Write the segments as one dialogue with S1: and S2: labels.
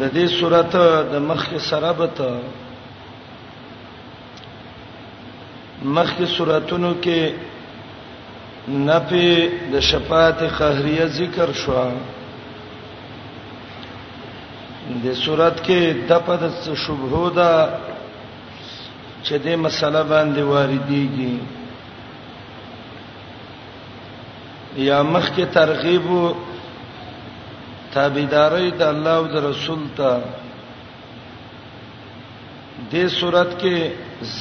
S1: د دې سورته د مخ سره بته مخ کې سوراتونو کې نفي د شفاعت قهريه ذکر شو د صورت کې د پد شبهه ده چې د مسله باندې واردېږي یا مخکې ترغیب تابعداري د الله او د رسول ته د صورت کې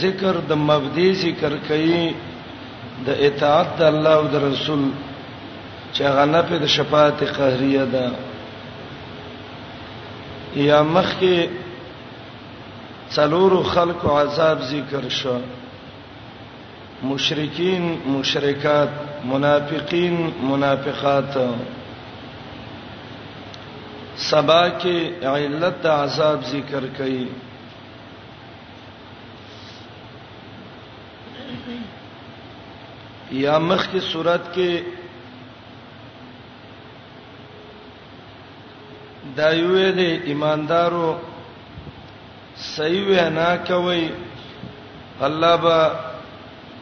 S1: ذکر د مبدی ذکر کوي د اطاعت د الله او د رسول چې هغه نه په شفاعت قهریه ده یا مخکې څلورو خلق عذاب ذکر شو مشرکین مشرکات منافقین منافقات سبا کې علت عذاب ذکر کړي یا مخ کی صورت کې دا یوې د ایماندارو صحیح وینا کوي الله با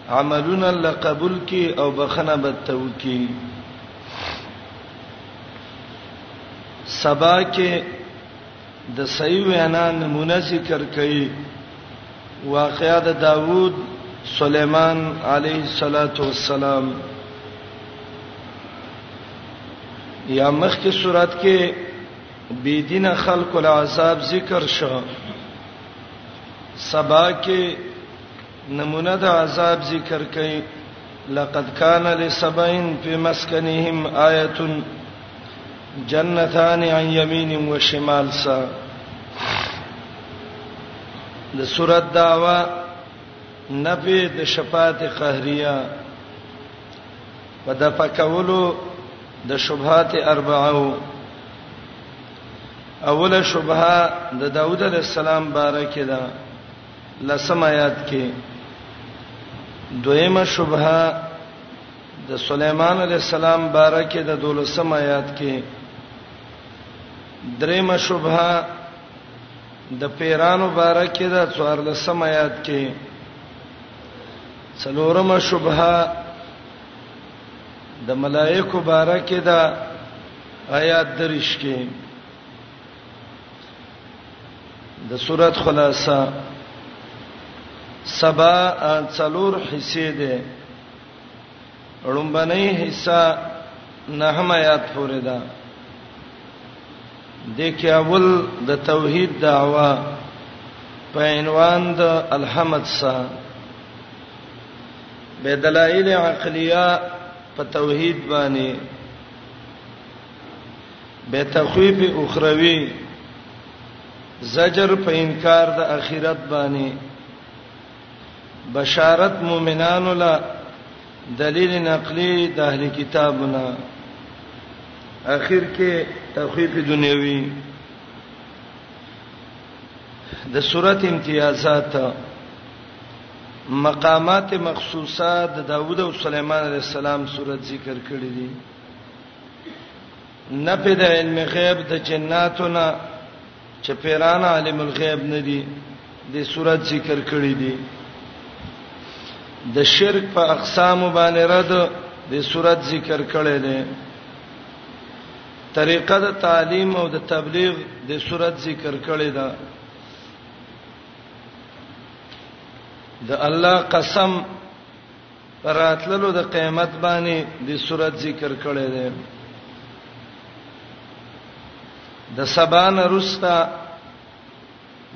S1: عملونه الله قبول کی او بخنه به توکي سبا کې د صحیح وینا نمونه ذکر کړي واقعا د داوود سليمان عليه الصلاه والسلام یا مخکې صورت کې بی دین خلق العذاب ذکر شو سبا کې نمونه د عذاب ذکر کړي لقد كان لسبعين في مسكنهم آية جنتان عن يمين وشمال سا د سورۃ دعوا نفی د شفاعت قهریه په دفع کولو د شبهات اربعو اوله شبهه د داوود علی السلام بارکه ده لسم آیات کې دویمه شبهه د سليمان عليه السلام بارکه د دولسم آیات کې دریمه شبهه د پیرانو بارکه د 14 آیات کې څلورمه شبهه د ملائکو بارکه دا آیات درش کې د سورۃ خلاصہ سبا څلور حصے ده لومبنۍ حصہ نهم آیات پورې ده د کې اول د توحید دعوا په عنوان د الحمد سره به دلایل عقلیه په توحید باندې به تخویف اخروی زجر په انکار د اخرت باندې بشارت مؤمنانو لا دلیل نقلی د اهل کتابنا اخر کې تخویف دنیوي د صورت امتیازات مقامات مخصوصه د داوود او سليمان عليه السلام صورت ذکر کړی دي نه په د علم غیب د جناتونه چې پیران عالم الغیب نه دي د صورت ذکر کړی دي د شرک په اقسام باندې رد د صورت ذکر کړی دی طریقه د تعلیم او د تبلیغ د صورت ذکر کړی ده د الله قسم راتللو د قیامت باندې د صورت ذکر کړي ده د سبان رستا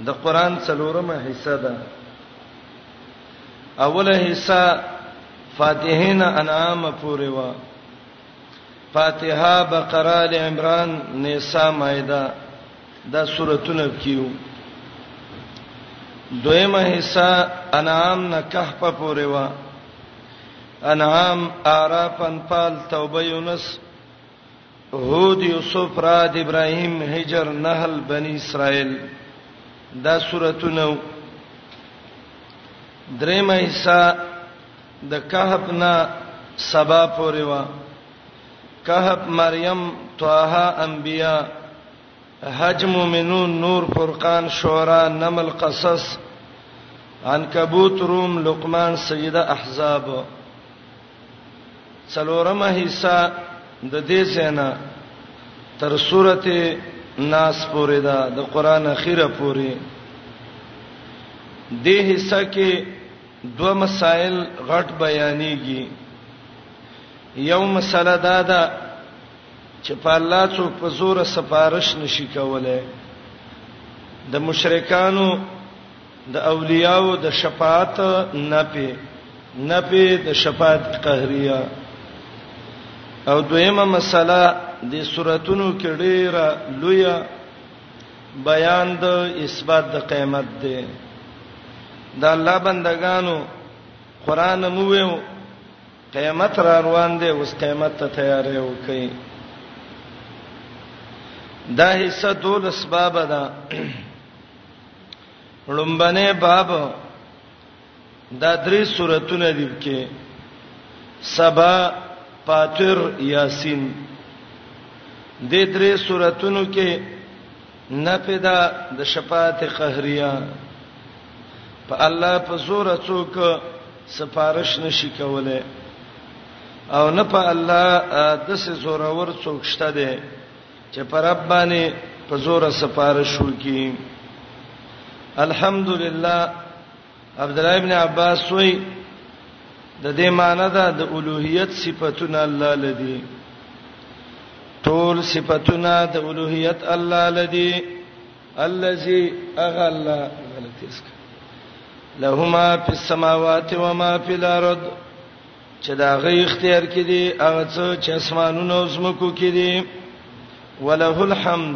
S1: د قران څلورمه حصہ ده اوله حصہ فاتحین انعام پورې وا فاتحه بقره ال عمران نساء مائده دا سورتونه کیو دویمه حصہ انعام نه کهف پورې وا انعام اعراف انفال توبه یونس هود یوسف راد ابراهیم هجر نحل بنی اسرائیل دا سورتونه دریمه حصہ د کهف نه سبا پورې وا کهف مریم طه انبیاء حج مومنون نور فرقان شعرا نمل قصص عنکبوت روم لقمان سیده احزاب څلورمه حصہ د دې زینا تر سورته ناس پورې دا د قران اخیره پورې دې حصہ کې دوه مسائل غټ بیانېږي یو مسله دا ده چې په الله څوک په زوره سفارش نشي کولای، د مشرکانو د اولیاو د شفاعت نفي، نفي د شفاعت قهریه. او دویمه مسله د سوراتونو کې ډیره لویه بیان د اثبات د قیامت دی د الله بندگانو قران مو ویو قیامت را روان دی اوس قیامت ته تیارې وکي دا حصہ دول اسباب ده لومبنه باب دا درې سوراتونه دي کې سبا فاطر یاسین د درې سوراتونو کې نفی ده د شفاعت قهریه، په الله په زور څوک سفارش نشي کولای او نه په الله داسې زورور څوک شته دی چې پر رب باندې په زور سفارش وکړي. الحمدلله عبد الله ابن عباس وی د دې معنی ده د اولوہیت صفاتونه الله لدی ټول صفاتونه د اولوہیت الله لدی الذي اغه الله غلطی اسک لهما فی السماوات و ما فی الارض چې دا غي اختیار کړي هغه څه چې اسمانونو او زمکو کې دي وله الحمد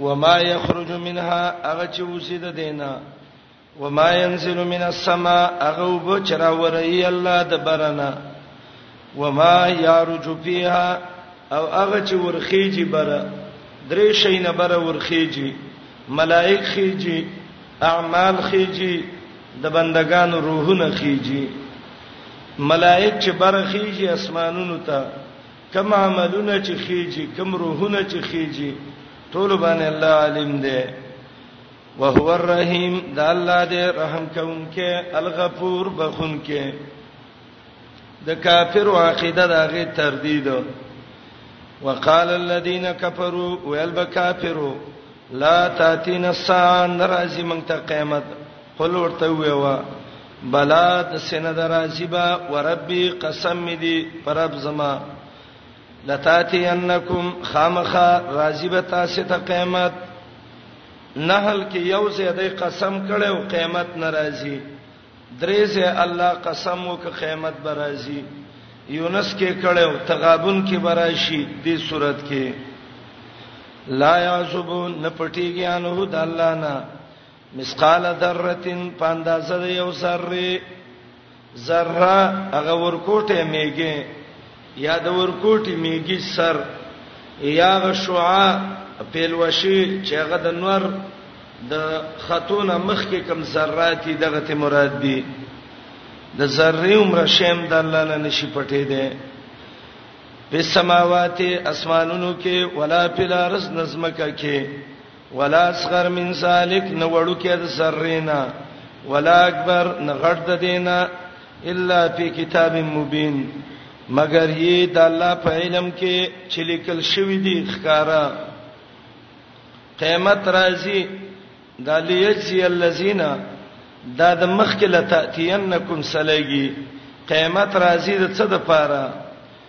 S1: وما يخرج منها هغه چې وسید دینه وما ينزل من السماء هغه وب چر ورئی الله د برنا وما يعرج فيها او هغه چې ورخیږي بره درې شي نه بره ورخیږي ملائک خیږي اعمال خیږي د بندگانو روحونه خیږي ملائک چې برخیږي اسمانونو ته کوم عملونه چې خېږي کوم روحونه چې خېږي ټول باندې الله عالم دی وهو الرحیم د الله دې رحم کوونکې الغفور بخونکې د کافر عقیده دغه تردید وقال الذين كفروا والبكافروا لا تاتين الساعه نرازي من ته قیامت قل ورته ویوا بلا د سینه درازی با وربی قسم می دی پرب زما لتاتی انکم خامخا راضی به تاسو ته قیامت نحل کې یو زیاده قسم کړي او قیامت ناراضي درې زه الله قسم وک قیامت برازي یونس کې کړي او تغابن کې براشي دې صورت کې لا یعذب نه پټیږي انه د الله نه مثقال ذره په اندازه د یو ذره ذره هغه ورکوټه میګه یا د ورکوټي میګي سر یا غشوعا پیلوشي چې هغه د نور د خاتون مخ کې کم ذراتی دغه ته مراد دي د ذره عمر شیم د الله نه نشي پټې ده په سماواتي اسمانونو کې ولا په لارز نظمکه کې ولا اصغر من ذلک نه وړوکې د سرینا ولا اکبر نه غټ د دینا الا فی کتاب مبین مگر یی د الله په علم کې چې لیکل شوی دی ښکارا قیامت راځي د لیجزی الذین دا د مخکله تاتینکم سلیږي قیامت راځي د څه د پاره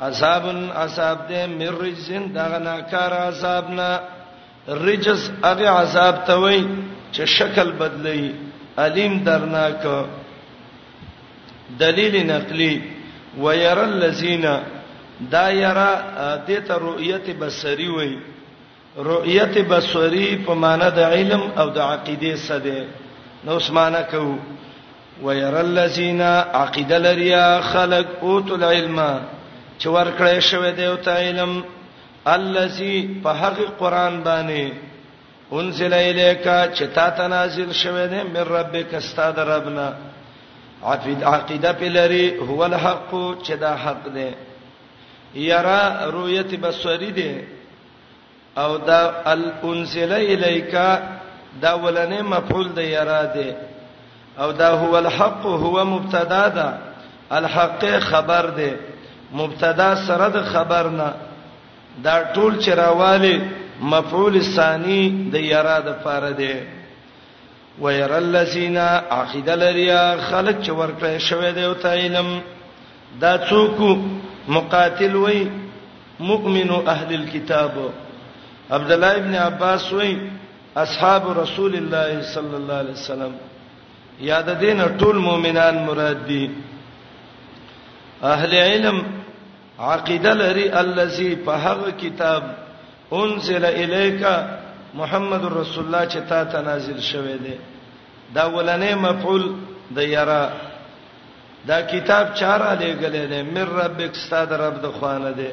S1: عذاب عذاب دې مر رجزن دغه ناکار عذاب نه رجز هغه عذاب ته وای چې شکل بدلی الیم درناک دلیل نقلی وير الذین دا یرا دته رؤیت بصری وای رؤیت بصری په معنی د علم او د عقیده سده نو اسمانه کو وير الذين عقد لريا خلق اوت العلم چې ورکړې شوی دی او ته علم الذي په حق قران باندې انزل اليك چې تا ته نازل شوی دی من ربک استاد ربنا عقید عقیده پلری هو الحق چې دا حق دی یرا رؤیت بصری دی او دا الانزل الیک دا ولنې مفعول د یرا دی او دا هو الحق هو مبتدا ده الحق خبر ده مبتدا سره د خبر نه دا ټول چروالی مفعول ثانی د یرا د پاره ده وير الذين عقيد لريا خلق چې ورکړې شوی دی او ته علم دا څوک مقاتل وای مؤمن اهل الكتاب عبد الله ابن عباس وای اصحاب رسول الله صلی الله علیه وسلم یاد دین ټول مؤمنان مراد دي اهل علم عقیده لري الذي په هغه کتاب انزل الیک محمد رسول الله چې تا ته نازل شوه دی دا ولنې مفعول د یرا دا کتاب چاره لګلې نه مر ربک استاد رب د خوانه دی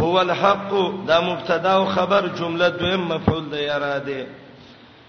S1: هو الحق دا مبتدا او خبر جمله دویم مفعول د یرا دی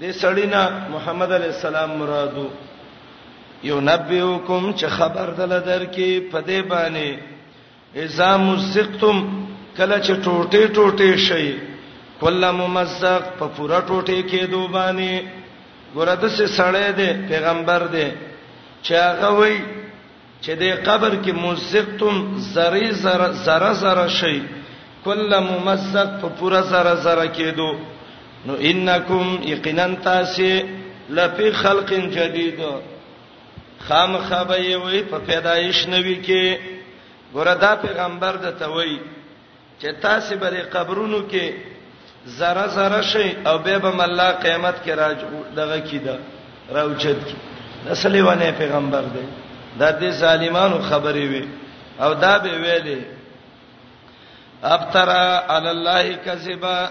S1: دې سړی نه محمد علی السلام مرادو یو نبیوکم چې خبر دل درکې په دې باندې اذا مزقتم کله چې ټوټه ټوټه شي کله ممزق په پورا ټوټه کې دو باندې ګوره د څه سړې ده پیغمبر ده چې هغه وایي چې دې قبر کې مزقتم زری زر زر زر شي کله ممزق په پورا زر زر کېدو نو انکم یقینا تاسو لپی خلق جدید خامخه به وي په پیدایش نوي کې ګوردا پیغمبر د توي چې تاسو به د قبرونو کې ذره ذره شئ او به به الله قیامت کې راځ دغه کیده راوچت کی اصلي ونه پیغمبر دی دا دې ظالمانو خبرې وي او دا به ویلې ابترا علی الله کذبا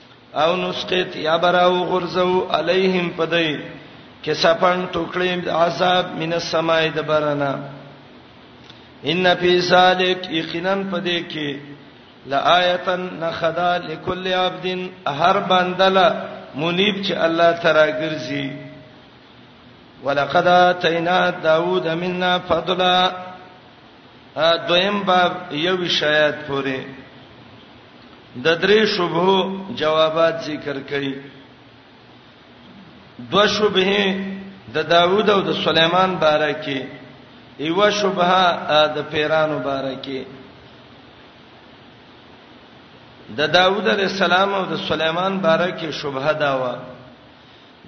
S1: او نسقط یا براو غرزو علیهم پدای کې سپن ټوکړې عذاب من السماء دبرنا ان فی ذلک یقینا پدې کې لآیتن نخدا لكل عبد هر بندل منیب چې الله تعالی ګرځي ولقد اتینا داوود منا فضلا دویم باب یو شایت پوره د درې شبهو جوابات ذکر کړي دو شبهه د داوود او د سليمان باره کې ایو شبهه د پیرانو باره کې د داوود علی السلام او د سليمان باره کې شبهه دا و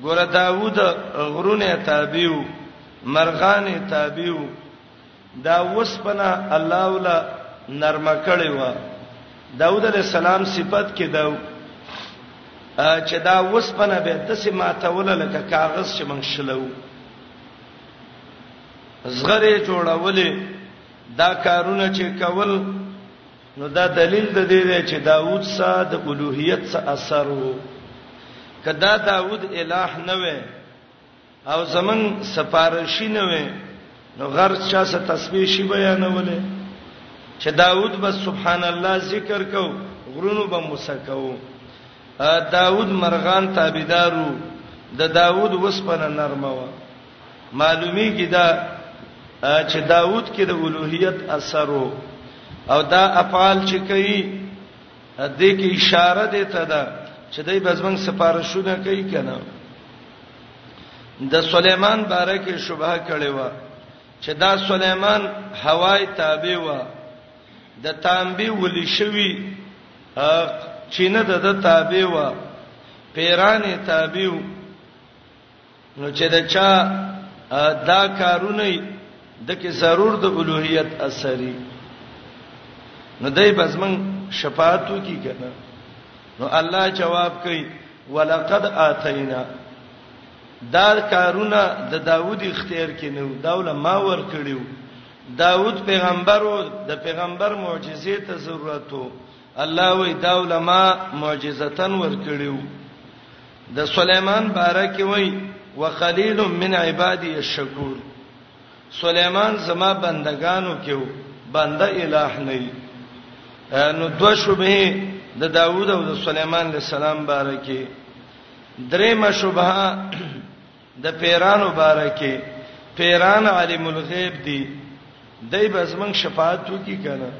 S1: ګوره داوود غرونه تابعو مرغان تابعو دا وسپنه الله ولا نرمه کړې و داوود علی السلام صفت کې دا چې دا وسپنه به د سه ماتول لکه کاغذ چې من شلو زغره جوړولې دا کارونه چې کول نو دا دلیل د دې دی چې داوود سره د اولوہیت سره اثر وو کدا داوود الہ نه وې او زمون سپارشی نه وې نو غر چا څه تسبیح شی بیانولې چې داوود بس سبحان الله ذکر کو غرونو به مسکو داوود مرغان تابعدارو د داوود وسپنه نرمه و معلومی کی دا چې داوود کې د اولوہیت اثر او دا افعال چې کوي دې کې اشاره ده ته ده چې دای بزمن سفارښونه کوي کنه د سليمان باره کې شوبه کړې و چې دا سليمان هوای تابع و د تامبي ولي شوی چینه د تابع و پیرانه تابع نو چې دا چا دا کارونه د کې ضرور د اولوہیت اثرې نو دای بزمن شفاعت کی کنه نو الله جواب کوي ولقد اتینا دا کارونه د دا داوود اختیار کې نو داوله ما ور کړیو داوود پیغمبرو د پیغمبر معجزې ته ضرورت وو الله وی داوله ما معجزتن ور کړیو د سليمان باره کې وای وقليل من عبادي الشکور سليمان زما بندگانو کې و بنده الہ نه نو دو شوبه د داوود او د سليمان عليه السلام باره کې درې مشوبه د پیرانو باره کې پیران عالم الغیب دي دای به زمنګ شفاعت وکي کنه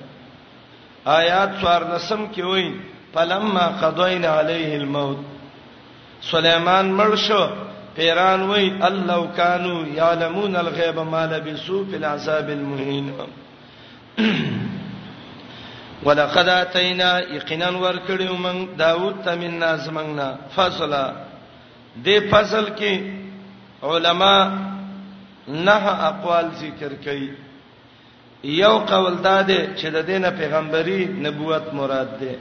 S1: آیات څوار لسم کې وایي فلما قضینا علیه الموت سليمان مړ شو پیران وای الله کانو یعلمون الغیب ما لبسوا فی العذاب المهین ولقد اتینا یقینا ورکړیو من داوود تمنا زمنګنا فصلا دې فصل کې علما نه اقوال ذکر کړي یو قول دا دی چې د دینه پیغمبري نبوت مراد ده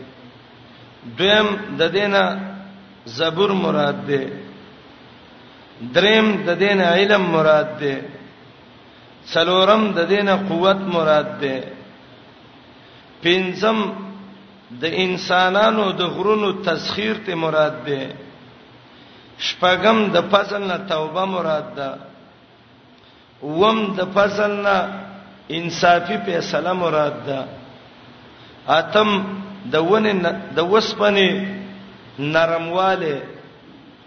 S1: دویم د دینه زبور مراد ده دریم د دینه علم مراد ده څلورم د دینه قوت مراد ده پنځم د انسانانو د غرونو تسخير ته مراد ده شپږم د فضل نه توبه مراد ده وم د فضل نه انصافي فیصله مراد ده اتم د ونه د وسپنه نرمواله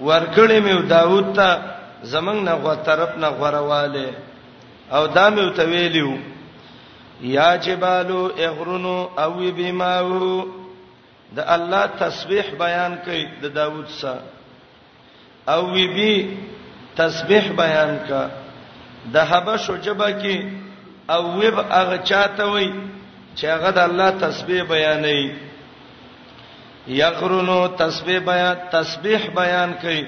S1: ورکړې مې داوود ته زمنګ نه غو طرف نه غورواله او دا مې ته ویلیو یا جبالو اغرنو او بیماو د الله تسبیح بیان کړي د داوود سره او وی بی تسبیح بیان کا د حبش جبا کې او وب هغه چاته وای چې هغه د الله تسبیح بیانوي یقرنو تسبیح بیان تسبیح بیان کړي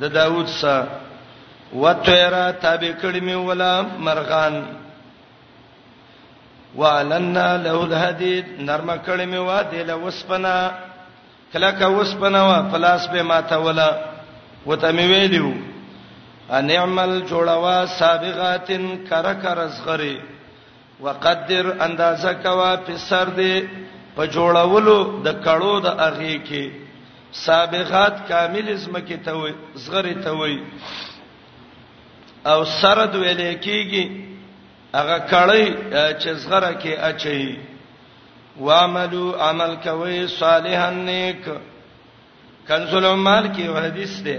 S1: د داوود سره وتیرا تابع کړي مې ولا مرغان والنا له الحديد نرم کړي مې وا دل وسپنا کله کا وسپنا وا پلاس به ماته ولا وته مې ویلو ان اعمل جوړوا سابغاتن کر کر زغری وقدر اندازه کوا په سر دی په جوړولو د کړو د اغه کې سابغات کامل اسم کې ته وي زغری ته وي او سرد ویل کېږي هغه کړی چې زغره کې اچي وعملو عمل کوي صالحا نیک کنزل مال کې حدیث ده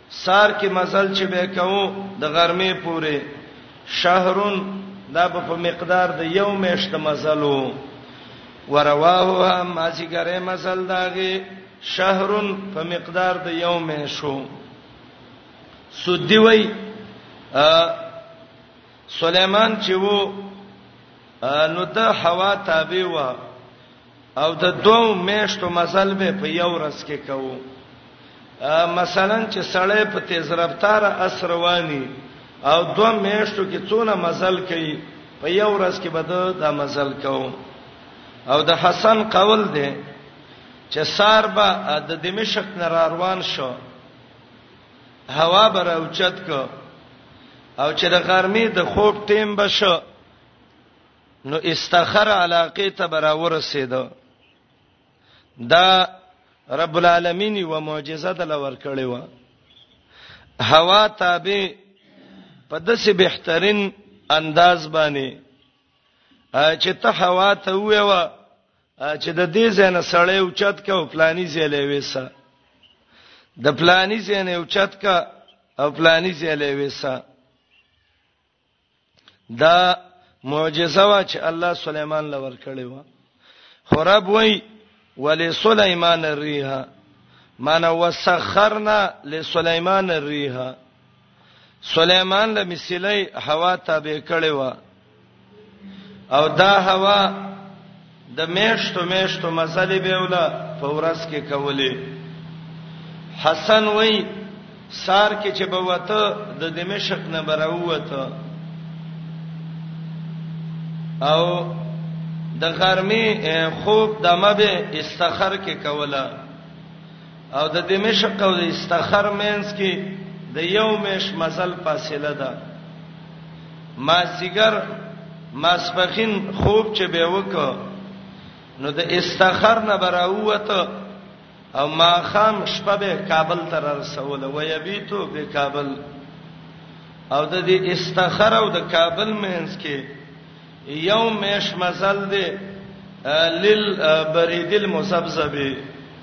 S1: سار کې مزل چې به کوو د غرمې پورې شهرون دا به په مقدار د یو میشت مزلو ورواه مازیګره مزل داغه شهرون په مقدار د یو میشو سودی وای سليمان چې وو نو د هوا تابع و او د دوه میاشتو مزل به په یو ورځ کې کوو مثلا چې سړی په تیز رفتار اسروانی او دوه میاشتو کې څونه مزل کوي په یو ورځ کې به دا مزل کوو او د حسن قول دی چې سار به د دمشق نه روان شو هوا به راوچت کو او چې د غرمې د خوب ټیم بشو نو استخر علاقه ته براور رسیدو دا رب العالمین یو معجزه د لور کړی و هوا تابع په داسې بهترین انداز باندې چې ته هوا ته وې و چې د دې زنه سړی او چت کا او پلاني زیلې وېسا د پلاني زنه او چت کا او پلاني زیلې وېسا دا معجزه وا چې الله سليمان لور کړی و خراب وای ولې سليمان الريها من وسخرنا لسليمان الريها سليمان له مثلی هوا تابع کړی و او دا هوا د میشتو میشتو مسلې به ولا په ورځ کې کولې حسن وای سار کې چې به وته د دمشق نه براوته او د غرمې خوب دمه به استخر کې کوله او د دمشق او د استخر مینس کې د یو مش مزل فاصله ده ما سیګر ماسپخین خوب چې به وک نو د استخر نه براوته او ما خام شپه به کابل تر رسول و یبیتو به کابل او د دې استخر او د کابل مینس کې یو مش مزل دی لیل بریدل مزبزبه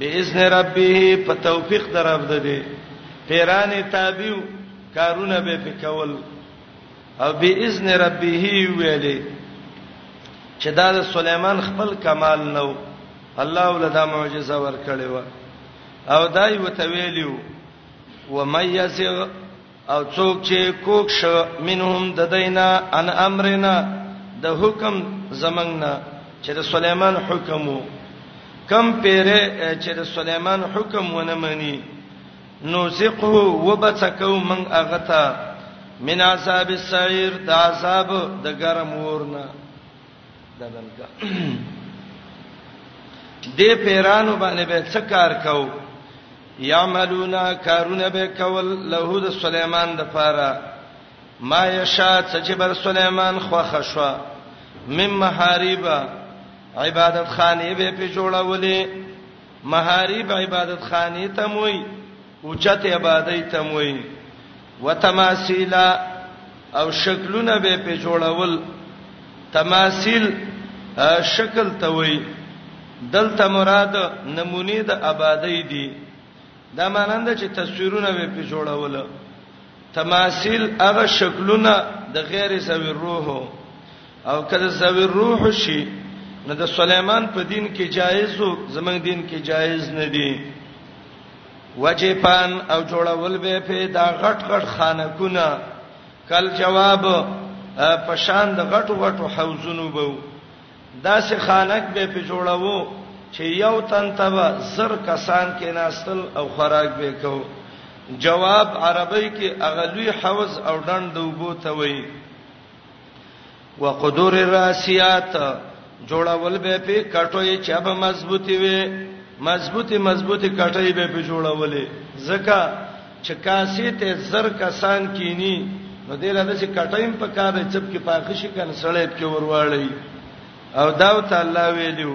S1: باذن ربه په توفیق در رب ده دي پیرانه تابع کارونه به پکول او باذن ربه ویلې چې دا د سليمان خپل کمال نو الله ولدا معجزه ورکړې و او دای وته ویلیو ومن یسغ او څوک چې کوک شو منهم د دینا ان امرنا د حکم زمنګ نه چې د سليمان حکم وو کم پیره چې د سليمان حکم ونه مني نو زقه وبڅکو من اغتا من عذاب السعير د عذاب د ګرم ورنا دغلګه دې پیرانو باندې به څه کار کوو یعملون کارونه به کول له د سليمان د پاره ما یشا چې بر سليمان خوخه شو مم محاریبا عبادت خانه به په جوړولې محاریب عبادت خانه ته موي اوچته آبادی ته موي وتماثیلا او شکلونه به په جوړول تماثیل شکل ته وای دلته مراد نمونی د آبادی دی دا مانند چې تصویرونه به په جوړول تماثیل هغه شکلونه د غیر سوی روح او کله سوی روح شي نو د سليمان په دین کې جایز او زمنګ دین کې جایز نه دی وجفان او جوړول به په دا غټ غټ خانکونه کل جواب په شان د غټو غټو حوزونو بو دا سه خانک به په جوړاوو چې یو تن تبا زر کسان کې ناستل او خوراک به کو جواب عربی کې اغلوی حوز او ډند وبو ته وای وقدور الراسيات جوړول به په کټوي چې به مضبوطي وي مضبوطي مضبوطي کټوي به په جوړولې زکه چې کاسي ته زر کسان کینی نو دې لاله چې کټایم په کار چپ کې پاخشي کنه سړیب کې ورواړی او داو تعالی ویلو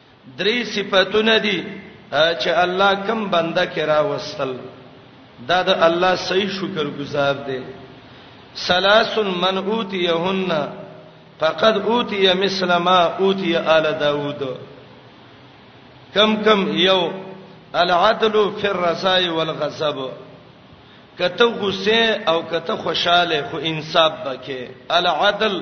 S1: درې صفاتونه دي چې الله کم بنده کې راوستل دا د الله صحیح شکر گزار دی ثلاث من اوتیهن فقد اوتی مثل ما اوتی آل داوود کم کم یو العدل فی الرضا والغضب کته غصه او کته خوشاله خو انصاف بکې العدل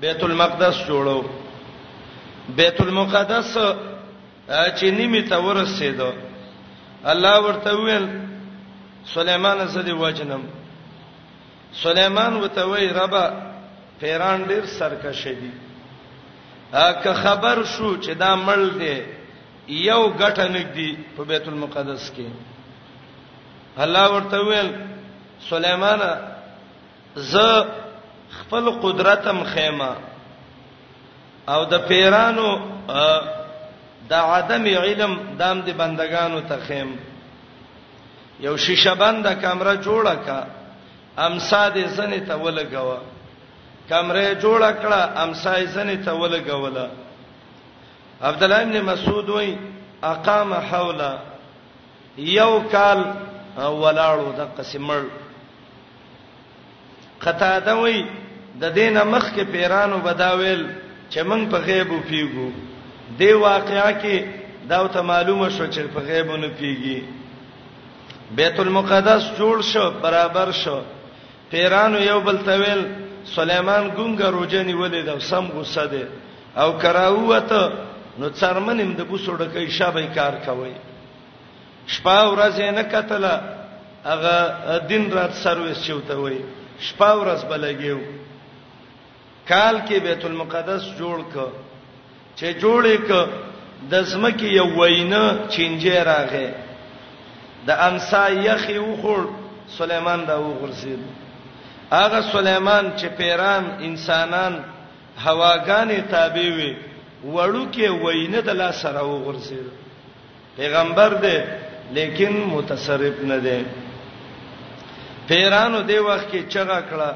S1: بیت المقدس جوړو بیت المقدس چې نیمه ته ورسېدو الله ورته ویل سليمان زدي وجنم سليمان وته وی ربا پیران ډیر سرکش دي که خبر شو چې دا مړ دی یو غټه نګدي په بیت المقدس کې الله ورته ویل سليمان ز خپل قدرتم خیمه او د پیرانو د عدم علم دام دي بندگانو ته خیم یو شیشه بند کمره جوړه کا امسا دې زنه ته ولګوا کمره جوړه کړه امسا یې زنه ته ولګولا عبد الله ابن مسعود وای اقام حولا یو کال ولاړو د قسمړ قتاده وی د دین مخ کې پیرانو بداویل چې موږ په غیب پیګو دی واقعا کې دا ته معلومه شو چې په غیب نه پیګي بیت المقدس جوړ شو برابر شو پیرانو یو بل تویل سليمان ګونګه روزه نیولې دا سم غوسه ده او کراوته نو څرمنم د بوسو ډکې شابه کار کوي شپه ورځ یې نه کتله هغه دین رات سرویس چوته وای شپه ورځ بلګیو کال کې بیت المقدس جوړ ک چې جوړې ک د زمکه یو وینه چینجه راغې د امسا یخي وخور سليمان دا وغورځید هغه سليمان چې پیران انسانان هواګانې تابع وي وړو کې وینه د لا سره وغورځید پیغمبر دی لیکن متصرف نه دی پیرانو دی وخت کې چغه کړه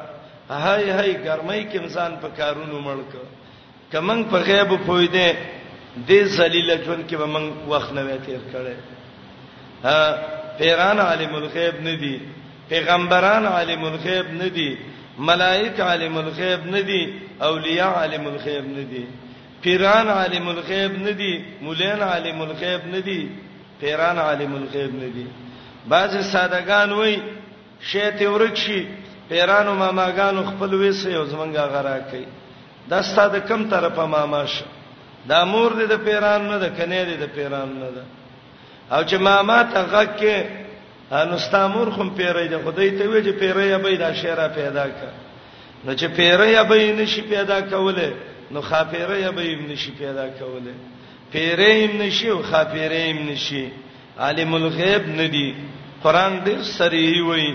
S1: هاي هاي ګرمۍ کې انسان په کارونو مړک کمن په غیب پوي دی د ذلیل ژوند کې به من وخت نه تیر کړي ها پیران عالم الغیب نه دي پیغمبران عالم الغیب نه دي ملائک عالم الغیب نه دي اولیاء عالم الغیب نه دي پیران عالم الغیب نه دي، مولان عالم الغیب نه دي، پیران عالم الغیب نه دي. بعضی سادهګان وای شی ته ورک شي، پیرانو ماماګانو خپل وېسه یو زمنګا غرا کوي. دا ستاده کم طرفه ماما شه. دا مور دې د پیران نه ده، کنه دې د پیران نه ده. او چې ماما ته غږ کې نو ستامور خو پیری د خدای ته وی چې پیری به دا شعر پیدا ک نو چې پیری به نشي پیدا کوله نو خاپیری به یې نشي پیدا کوله پیری یې نشي او خاپیری یې نشي عالم الغیب ندی قران ډیر سریع وی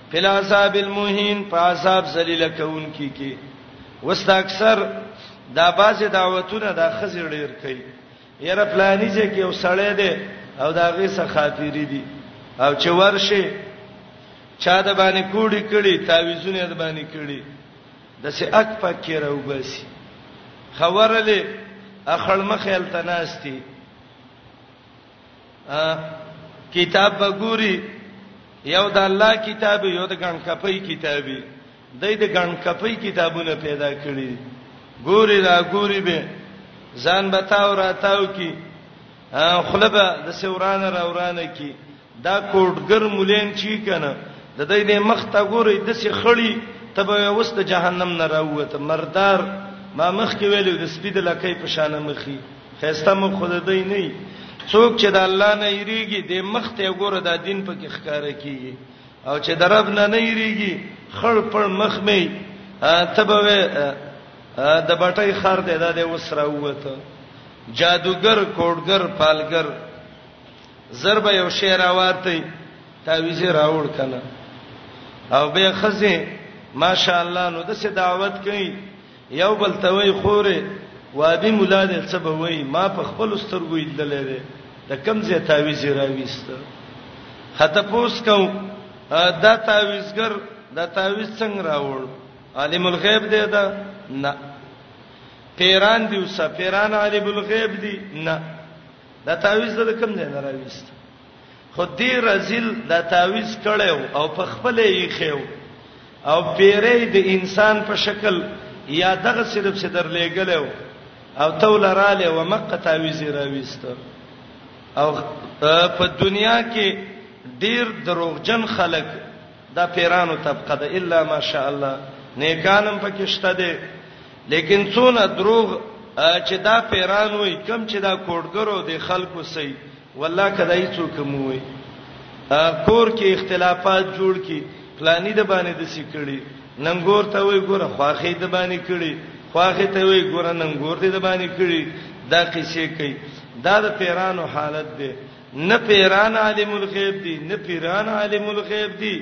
S1: فلاساب المهین په عذاب ذلیل کون کی کی وست اکثر دا بازه دعوتونه دا خزر ډیر کوي یره پلاني چې کې وسړې دي او دا غي څه خاطری دي او چې ورشي چا د باندې کوډی کړي تعویذونه د باندې کړي د سه اک پکې راو باسي خبرلې اخړ مخې التناستی کتاب بګوري یو د الله کتاب یو د ګڼ کپي کتابي د دې ګڼ کپي کتابونه پیدا کړی ګوري را ګوري به ځان بتاو راتاو کی خلبه د سوران را ورانه کی دا کوټګر مولین چی کنه د دې د مخ ته ګوري د سې خړی تبه وسته جهنم نه راوته مردار ما مخ کې ویلو د سپید لکې په شان مخي خسته مخ خود دی نه څوک چې د الله نه یریږي د مخ ته ګوره د دین په کې ښکار کیږي او چې د رب نه نه یریږي خړ پر مخ می تبوي د بټای خر دی دا د وسره وته جادوګر کوډګر پالګر ضرب یو شعر راوارته تعویز راوړ کنه او به خزه ماشاءالله نو د څه دعوت کوي یو بل ته وای خوره وابي مولا دې څه به وای ما په خپل سترګو لیدلې ده د کم زه تعویز راويست خطه پوس کو دا تعویزګر دا تعویز څنګه راوړ عالم الغیب دی دا نه پیران دی وسه پیران عالم الغیب دی نه دا تعویز د کم ځای نه راويست خو دی رزیل دا تعویز کړو او په خپل یې خېو او پیری د انسان په شکل یا دغه صرف څه درلېګلو او تولاراله و مکه تعویز راويست او په دنیا کې ډیر دروغجن خلک دا پیرانو طبقه ده الا ماشاء الله نیکانم پکې شته دي لیکن څونه دروغ چې دا پیران وای کم چې دا کوډګرو دي خلکو سي والله کدا یې څوک مو وي کور کې اختلافات جوړ کی پلاني د باندې د سکړي ننګور ته وي ګوره خواخې د باندې کړي خواخې ته وي ګوره ننګور دې د باندې کړي دا قصې کوي دا د پیرانو حالت دی نه پیران عالم الغیب دي نه پیران عالم الغیب دي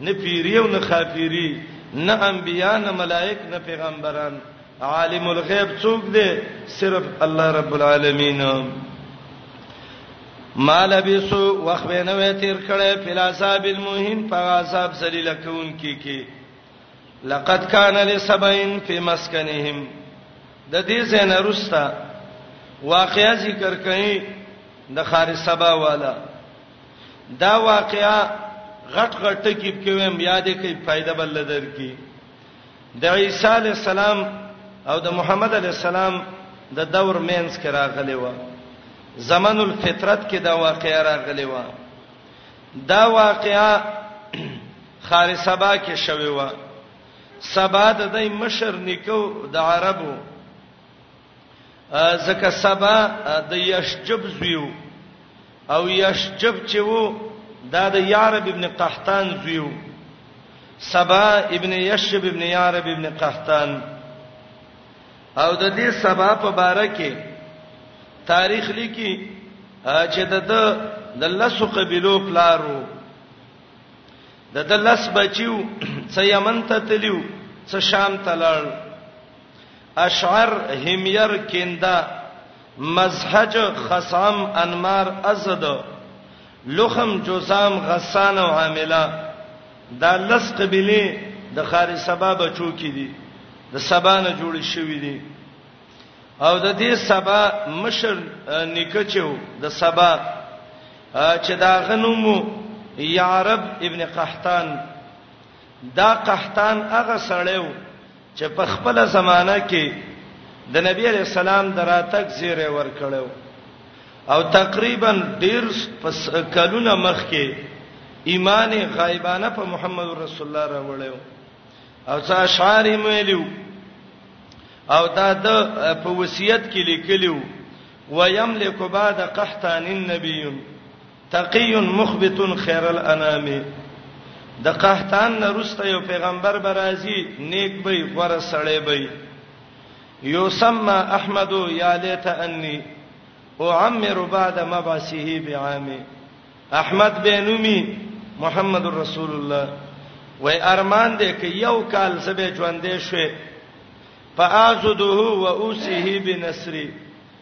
S1: نه پیریو نه خافيري نه انبیا نه ملائک نه پیغمبران عالم الغیب څوک دی صرف الله رب العالمین مال بیسو وخت به نه وې تیر کړي فلساب المهم په عذاب ذلیل کون کی کی لقد کان لسبین فی مسکنهم د دې زنه رستا واقعا ذکر کړي د خارج سبا والا دا واقعا غټ غټ ټکی کوم یادې کوي فائدہ بل درکې د عیسی علی السلام او د محمد علی السلام د دور مینس کې راغلی و زمن الفطرت کې دا واقعیا راغلی و دا واقعیا خار سبا کې شوی و سبا د دې مشر نیکو د عربو زکه سبا د یشجب زویو او یشجب چې وو دا د یارب ابن قحطان زویو سبا ابن یشجب ابن یارب ابن قحطان او د دې سبا په باره کې تاریخ لیکي چې د د لسو قبيلو پلارو د د لس بچیو څه یمن ته تلیو څه شام ته لړ اشعر، حمیر، کنده، مزحج، خثعم، انمار، ازد، لخم، جذام، غسان او عامله دا لس قبیلې د خاري سبا بچو کې دي د سبا نه جوړې شوې دي او د دې سبا مشر نکچو د سبا چې دا غنومو یعرب ابن قحطان دا قحطان هغه سړی و چې په خپله زمانه کې د نبی علیه السلام د راتګ زیری ورکړی و او تقریبا ډېر کلونه مخکې ایمان غایبانه په محمد رسول الله راوړی و او څه اشعار یې ویلي وو او دا د په وصیت کې لیکلی و ويملک بعد قحطان النبي تقی مخبت خیر الانام د قحطان نه رسته یو پیغمبر برازي نیک به غره سړی به یو سما احمد یا لیت انی اعمر بعد مبعثه بعام احمد بنومی محمد رسول الله وای ارمان دې ک یو کال سبه ژوندې شوه فاعذده واوسه بنصری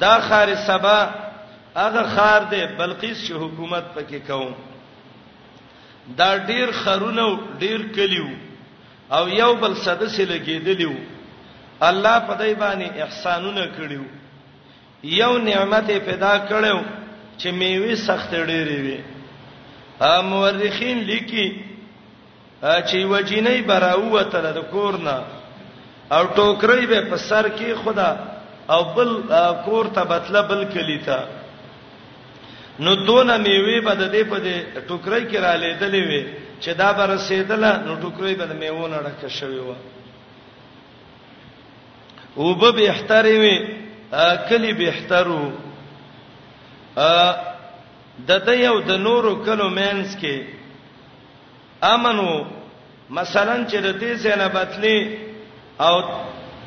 S1: دا خار سبا هغه خار دی بلقیس چې حکومت پکې کوم دا ډیر خرونه ډیر کلیو او یو بل صد سره لګیدلیو الله په دای باندې احسانونه کړیو یو نعمت پیدا کړو چې میوه سخت ډیره وي مورخین لیکي چې وجینې براوته د کورنا او ټوکرې به په سر کې خدا او بل کور ته بتله بل کلی ته نو دونه میوه به د دې په دې ټوکرې کې را لیدلې وي چې دا به رسیدله نو ټوکرې به د میوه نه ډکه شوی و او به بهتري کلی بهترو د د یو د نورو کلو مینس کې امن وو مثلا چې د دې زینه بتلی او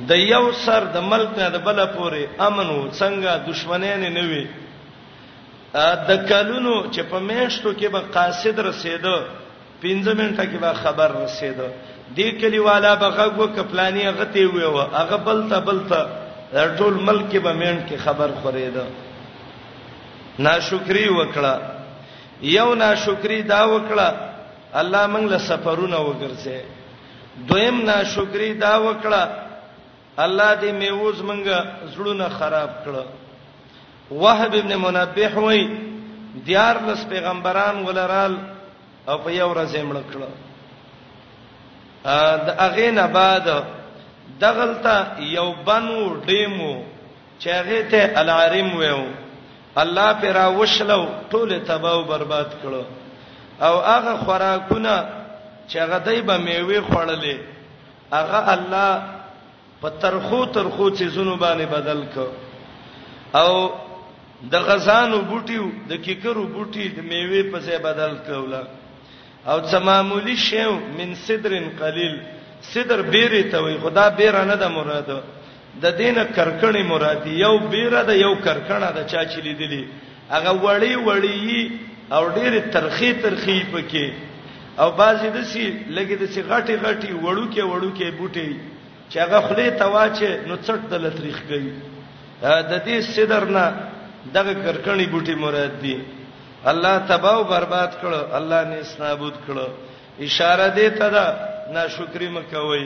S1: د یو سر د ملک نه د بل پورې امن وو څنګه دښمنې نه نوي د کلونو چې په میشتو کې به قاصد رسیدو 15 منټه کې به خبر رسیدو دې کلیوالا بغغو کپلانی غته وي او هغه بلته بلته ټول ملک کې به مینټ کې خبر خورېدو ناشکری وکړه یو ناشکری دا وکړه الله موږ له سفرونه وګرځي دویم ناشکری دا وکړه الله دې میوز موږ زړونه خراب کړه وهب ابن منبه وای دیار لس پیغمبران ولرال او په یو ورځ یې مړ کړه ا د اغه نه بعد دغلطه یو بنو ډیمو چې هغه ته العریم ویو الله پر راوشلو ټول تباہ او برباد کړو او هغه خوراکونه چې هغه دای به میوه خړلې هغه الله په ترخو ترخو چې زونو باندې بدل کړ او د غزانو بوټیو د کیکرو بوټي د میوه په ځای بدل کوله او څه معمولی شیو من صدرن قلیل صدر بیره ته وي خدا بیره نه د مراد د دې نه کرکڼې مراد دي، یو بیره ده یو کرکڼه ده، چا چې لیدلي هغه وړې وړې يي او ډېرې ترخې ترخې يي پکې او بعضې داسې لږې داسې غټې غټې وړوکې وړوکې بوټې يي چې هغه خولې ته واچې نو څټ دله تریخ کوي د دې سدر نه دغه کرکڼې بوټي مراد دي الله تباہ او برباد کړو الله نه اسنابود کړو اشاره دې ته ده ناشکری مکوئ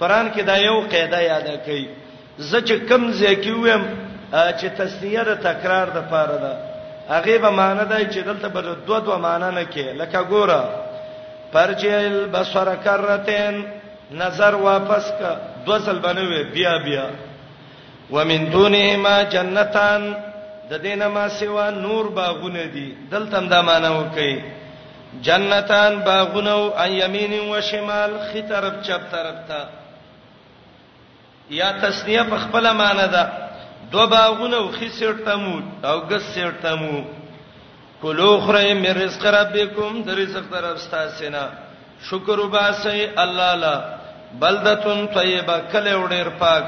S1: قران کې دا یو قاعده یاد کړئ زچ کم ځکه ویم چې تسنیه د تکرار د پاره ده هغه به معنی ده چې دلته به دوه دوه معنی نه کې لکه ګوره پرجه البصر کرتين نظر واپس کا دوه ځل بنوي بیا بیا ومن دونهما جنتان د دینه ما سیوا نور باغونه دي دلته دا معنی وکي جنتان باغونه او ان یمین و شمال خي طرف چپ طرف ته یا تسنیه په خپل معنی ده دو باغونه او خي سیټ ته مو او ګس سیټ ته مو کلو خره مې رزق ربکم د رزق طرف تاسو نه شکر وباسئ الله لا بلدتون طیبه کله وړر پاک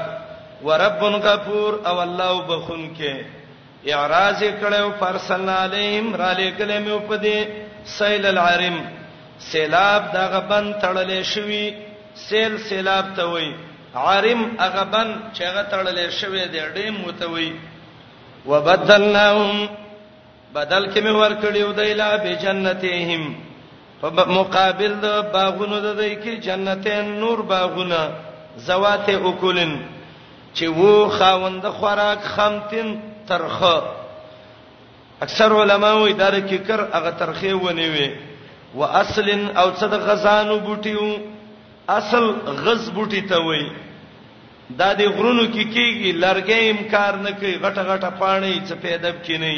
S1: ورب غفور او الله وبخون کې اعراض یې کړی او فارسلنا علیهم را لېږلی مې په دې سیل العرم سیلاب دغه بند تړلې شوی سیل سیلاب ته وای عرم هغه بند چې هغه تړلې شوی دی ډیم وته وای وبدلناهم بدل کې مې ورکړیو دایلا به جنتهم په مقابل د باغونو د دې کې جنتین نور باغونه زوات اکلن چې وو خاوند خوراک خمتن ترخه اکثر علما وایي دا کې کر هغه ترخه ونی وي و اصل او صد غزانو بوټیو اصل غز بوټی ته وایي دا د غرونو کې کیږي لرګې امکار نه کوي غټه غټه پانی څه پیدا کینی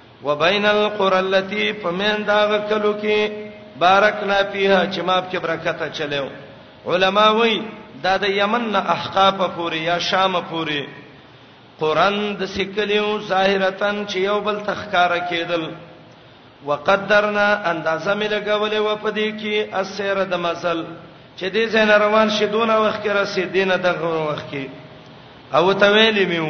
S1: وبین القرى التي فمن داغه کلو کې بارکنا فيها چې ماب کې برکت چلو علما وای دا د یمن نه احقاف پورې یا شام پورې قران د سکلیو ظاهرتن چې یو بل تخکاره کېدل وقدرنا اندازه مې لګولې و په دې کې اسیر د مزل چې دې زین روان شې دونه وخت کې رسې دینه دغه وخت کې او ته ویلې میو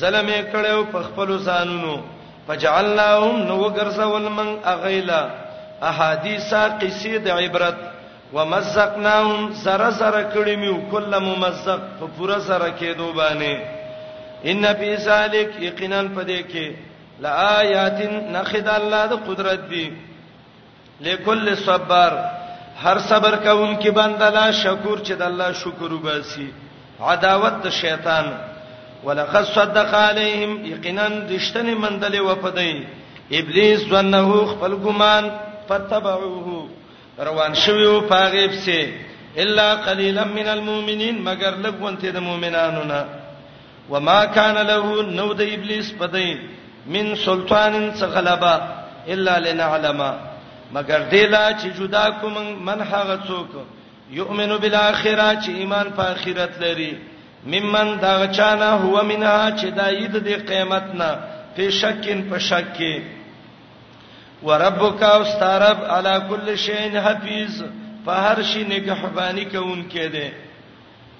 S1: ظلم یې کړو په خپل ځانونو فجعلناهم نو وګرځول من اغیلا احادیث قصې د عبرت ومزقناهم زره زره کړي میو کله ممزق په پوره زره کېدو باندې ان فی ذلک یقینا پدې کې لآیات نخد الله د قدرت دی لکل صبر هر صبر کوونکی بنده لا شکور چې د الله شکر وباسي عداوت د شیطان ولقد صدق عليهم یقینا دشتنه مندلې وپدای ابلیس ظنه خپل ګمان فتبعوه روان شویو پاغیب سي الا قليلا من المؤمنين مگر لګونته د مؤمنانو نه وما كان له نو د ابلیس پدې من سلطان څخلبا الا لنعلم مگر دلا چې جدا کوم من هغه څوک یؤمن بالاخره چې ایمان په اخرت لري ممن دا چانه هو منها چې داید د قیامت نه په شکین په شک کې وربک استرب علی کل شیء حفیظ په هر شي نگهبانی کوونکې ده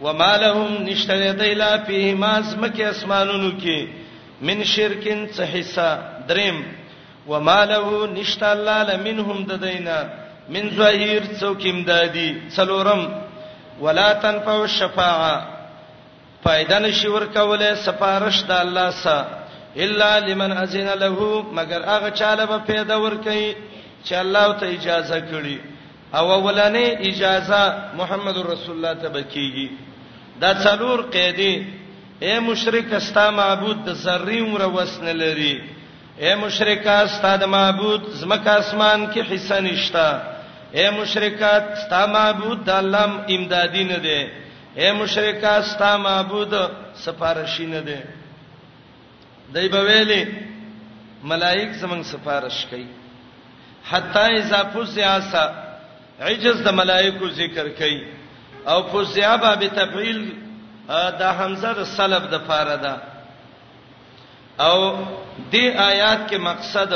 S1: وما لهم نشته دی لا فيه ما زمکه اسمانونو کې من شرکن څه حصہ دریم وما له نشته الله لمنهم ددینا من ظهیر څوک امدادي څلورم ولا تنفع الشفاعه فائدہ نشي ورکوله سفارش د الله سره الا لمن اذن له مگر هغه چاله به پیدا ور کوي چې الله ته اجازه کړي او اولنې اجازه محمد رسول الله ته به کیږي دا څلور قیدې اے مشرک ستا معبود د ذری عمر وسنه لري اے مشرکا ستا د معبود زمکه اسمان کې حصہ نشتا اے مشرکا ستا معبود د الله امدادی نه دی اے مشرکا ستا معبود سفارشی نه دی دای به ویلې ملائک زمنګ سفارش کوي حتا اذا فزعسا عجز د ملائکو ذکر کوي او فزع به به تفعیل د حمزه د سلب د پاره ده او د آیات کې مقصد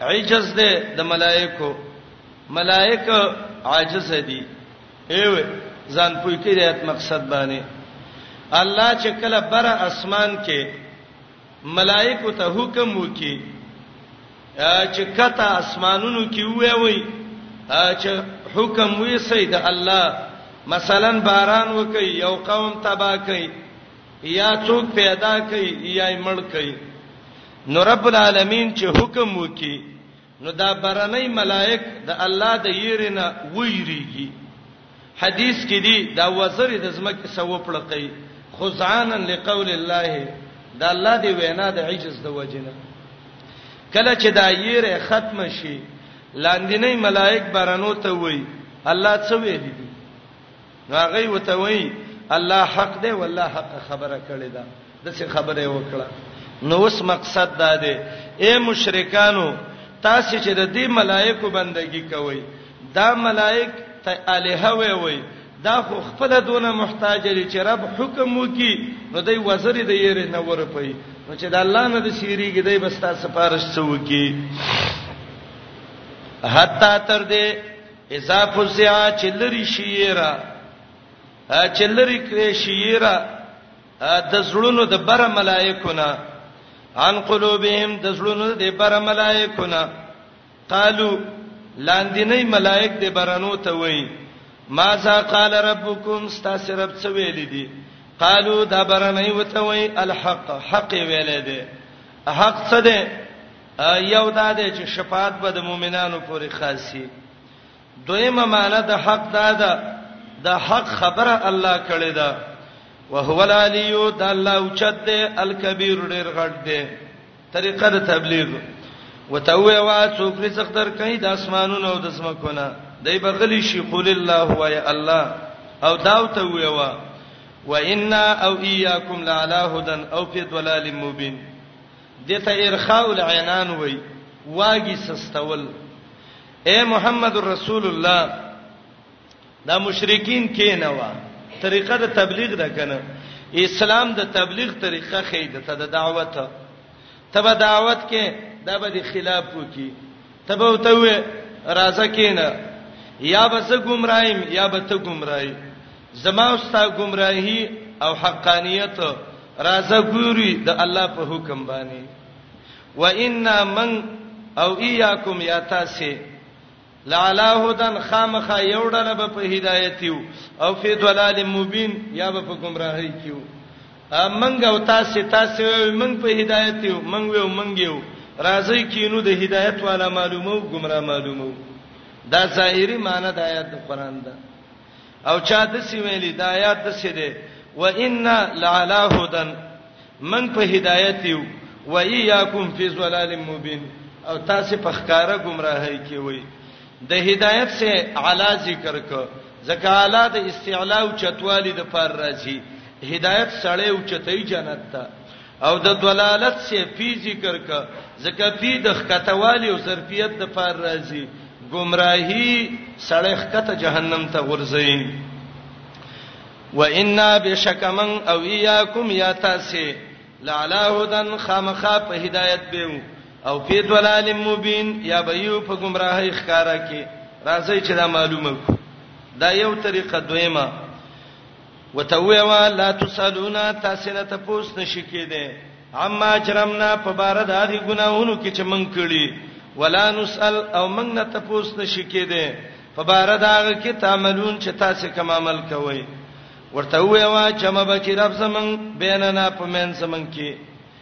S1: عجز ده د ملائکو ملائکه عاجز دي ایوه ځان پوی کړي د آیت مقصد باندې الله چې کله بر اسمان کې ملائکه ته حکم وکي چې کته اسمانونو کې وې وې چې حکم وې سید الله مثلا باران وکي یو قوم تبا کوي یا څوک پیدا کوي یا مړ کوي نو رب العالمین چې حکم وکي نو دا برنۍ ملائک د الله د یری نه ویریږي حدیث کې دی دا وزر د زمکه سو پړقې خزعانا لقول الله دا الله دی وینا د عجز د وجنه کله چې دا یری ختم شي لاندینې ملائک برنو ته وای الله څه ویل دي نو هغه وته وای الله حق دی والله حق خبره کړی دا د څه خبره وکړه نو اوس مقصد دا دی اے مشرکانو تاسو چې د دې ملائکو بندگی کوئ دا ملائک ته الہ وی وی دا خو خپل دونه محتاج لري چې رب حکم وکي نو دوی وزر دی یې نه ورپي نو چې د الله نه د سیریږي دوی بس تاسو سپارښت وکي حتا تر دې اذا فزعا چې لری شیرا چې لری کړې شیرا د زړونو د بر ملائکونه ان قلوبهم د زړونو د بر ملائکونه قالو لاندینی ملائک د برنو ته وای ما ذا قال ربکم استاسو رب څه ویل دي قالو دا برنه وته وای الحق حق ویل دي حق څه ده یو دا دی چې شفاعت به د مؤمنانو پورې خاصي دویمه معنی د حق دا ده د حق خبره الله کړې ده وهو العلی د الله اوچت دی الکبیر ډیر غټ دی طریقه د تبلیغ وتوه وا څوک رزق در کوي د اسمانونو او د سمکونه دای بغلی شي قول الله هو یا الله او داو ته ویوا وإنا او إياكم لعلى هدى او في ضلال مبين دې ته ارخاء العنان وای واګي سستول اے محمد رسول الله دا مشرکین کې نه و طریقه د تبلیغ ده کنه اسلام د تبلیغ طریقه خې ده ته د دعوت تبه دعوت کې دا به د خلاف وکي تبه وته وې راځه کینه یا به زه گمرایم یا به ته گمرای زما او ستا گمراهی او حقانیت راځه ګوري د الله په حکم باندې و ان من او ایاکم یا تاسو لعلا هدن خامخا یو ډله به په هدایت یو او فی ضلال مبین یا به په گمراهی کیو امنګ او تاسو تاسو من په هدایت یو من ویو من یو راځي کینو د هدایت والا معلومو گمراه معلومو دا ظاهری معنی د آیات قرآن ده او چا د سی ویلی دا آیات د سی دی و ان لعلى هدن من په هدایت یو و ایاکم فی ظلال مبین او تاسو په ښکارا گمراهی کې وای د هدایت سے علا ذکر کو زکه علا د استعلا او چتوالی د پر راځي هدایت سړی او چتای جنت ته او د دلالت سه فی ذکر ک زکه فی د خکتوالی او ظرفیت د پار راځي گمراهی سړی خکته جهنم ته غورځي و ان بشکمن او یاکم یا تاسو لعلا هدن خامخا په هدایت به او فی دلال مبین یا به یو په گمراهی ښکارا کې راځي چې دا معلومه کو دا یو طریقه دویمه وته ویوا لا تسالونا تاسو نه تپوس نشی کېده عما جرمنا په بار د هغه ګناهونو کې چې من کړی ولا نسال او من نه تپوس نشی کېده په بار د هغه کې تعملون چې تاسو کوم عمل کوئ ورته ویوا چې مبه چې رب زمون بیننا په من زمون کې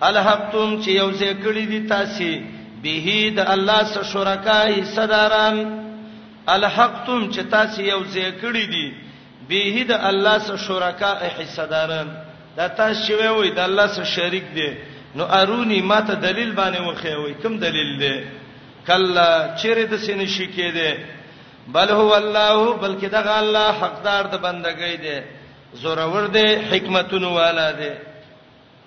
S1: الحقتم چې یو ځای کړی دي تاسو به د الله سره شرکای صداران الحقتم چې تاسو یو ځای کړی دي به د الله سره شرکای حصداران دا تاسو چې وای د الله سره شریک دي نو ارونی ماته دلیل باندې وخی وای کوم دلیل دی کلا چیرې د سینې شي کېده بل هو الله بلکې دغه الله حقدار د بندګۍ دی زورور دی حکمتونو والا دی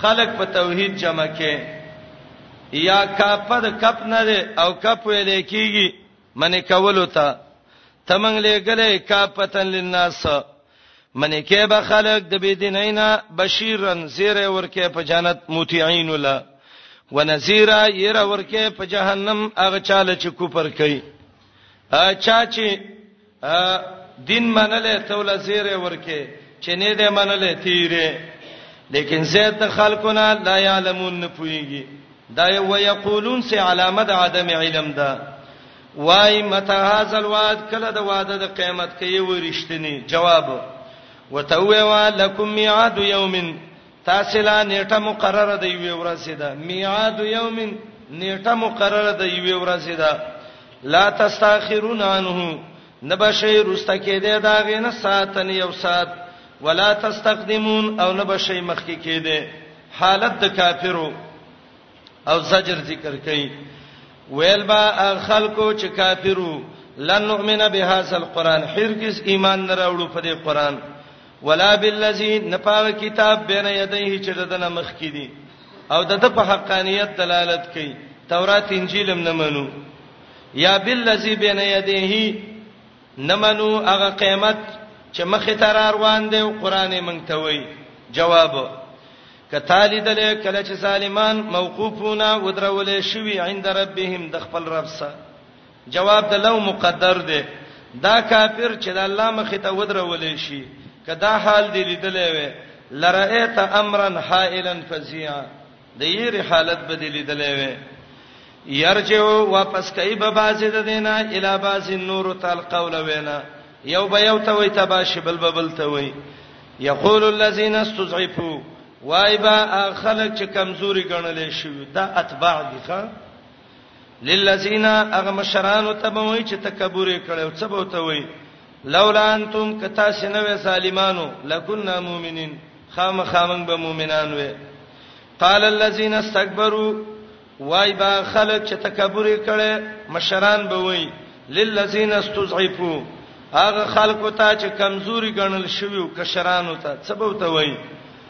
S1: خلق په توحید جمع کې یا کاپه د کپ نه دی او کپ ویل کېږي منې کولو ته تمنګ لګلې کاپتن للناس منې کې به خلق د بی دینینا بشیرن زیره ورکه په جنت مطیعين ولا ونذیرا ير ورکه په جهنم هغه چاله چې کوپر کوي اچا چې دین منلې ته ول زیره ورکه چې نه دې منلې تیرې لیکن زید د خلقنا لا یعلمون نه پویږي دا یو ویقولون سه علامه د عدم علم ده وای متا هاذ الوعد کله د وعده د قیامت کې ورشتنی جواب وتووا لکم میعاد یومن تاسې لا نیټه مقرره د یوې ورځې ده میعاد یوم نیټه مقرره د یوې ورځې ده لا تستاخرون عنه نبشی رسته کېده دا غینه ساتن یو سات ولا تستقدمون او نبشی مخکې کېده حالت د کافرو او زجر ذکر کړي ویل با خلکو چې کافرو لن نؤمن بهذا القران هرگز ایمان نه راوړو په دې قران ولا بالذی نپاغه کتاب بین یدیه چې ددنه مخ کې دي او دته په حقانیت دلالت کوي تورات انجیل هم نه منو یا بالذی بین یدیه نه منو هغه قیامت چې مخه تر روان دی او قران مونږ ته وایي جواب کتالی دل کله چې سالمان موقوفونه ودرول شوی عند ربهم د خپل رب سره جواب د لو مقدر دی دا کافر چې د الله مخې ته ودرولې شي کدا حال دی لیدلې وې لرایت امرا حائلا فزیا د یری حالت بدلی لیدلې وې یرجو واپس کوي به بازي د دینه الی باز نور تل قول وینا یو به یو ته وي تباش بل بل ته وي یقول الذين استضعفوا وایبا خلک چې کمزوري ګڼل شي دا اتباع دي ښا للذین هغه مشرانو ته به وای چې تکبر یې کړو څه به ته وای لولا انتم کتا سنوي ظالمانو لکنا مؤمنین خامخامنګ به مؤمنان وي قال الذين استكبروا وای با خلک چې تکبر یې کړي مشران به وای للذین استضعفوا هغه خلکو ته چې کمزوري ګڼل شوی او کشرانو ته څه به ته وای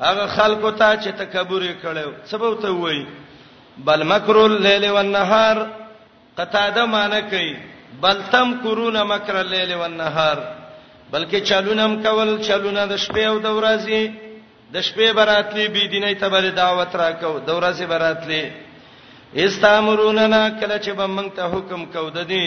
S1: هغه خلکو ته چې تکبر یې کړو څه به ته وایي بل مکر الليل والنهار قطاده معنی کوي بل تم کرون مکر الليل والنهار بلکې چلونم کول چلونه د شپې او د ورځې د شپې براتلی بی دیني ته بل دعوت راکاو د ورځې براتلی استامروننا کله چې به موږ ته حکم کو د دې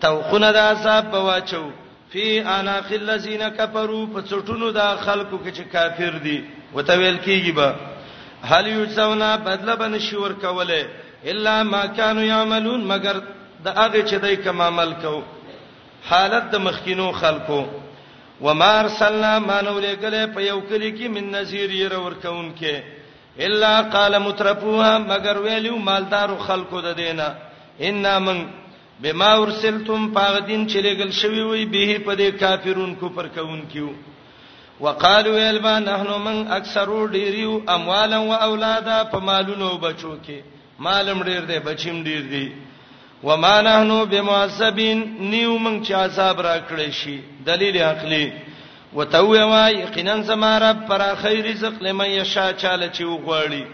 S1: طوقونه د عذاب به واچو فی اناق الذین کفروا په څټونو د خلکو کې چې کافر دي وته ویل کیږي به هل یجزونا بدله بن شي ور کوله الا ما كانوا يعملون مگر د هغه چې دای کوم عمل کو حالت د مخکینو خلکو وما ارسلنا ما نو لګله په یو کلی کې من نذیر ير ور کون کې الا قال مترفوها مگر ویلو مالدار خلکو د دینه ان من بما ارسلتم پاغ دین چې لګل شوی وي به په دې کافرون کو پر کون کیو وقالو البا نحنو من اکثرو ډیریو اموالا و اولادا په مالونو بچو کې مالم ډیر دی بچیم ډیر دی وما نحنو بمعذبین نیو من چې عذاب راکړې شي دلیل عقلی وتوه وای یقینا زما رب پر خیر رزق لمن یشا چاله چې وغواړي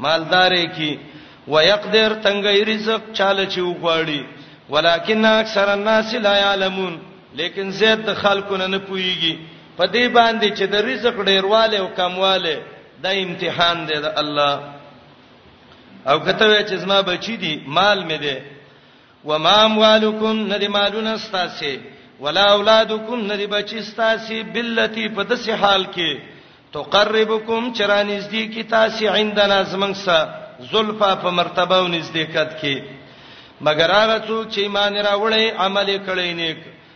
S1: مالدارې کی ويقدر تنګي رزق چاله چې وغواړي ولکن اکثر الناس لا يعلمون لیکن زید د خلکو نه نه پويږي په دې باندې چې د رزق ډیرواله او کمواله د امتحان دی د الله او کته چې زما بچی دي مال مې دی وما اموالکم ندی مالونه استاسې ولا اولادکم ندی بچی استاسې بالتی په دسه حال کې تقربکم چرانیز دی کی تاسې عندنا زمنګ سا زلفا په مرتبه او نزدېکت کې مگر هغه څوک چې ایمان راوړی عمل کړی نیک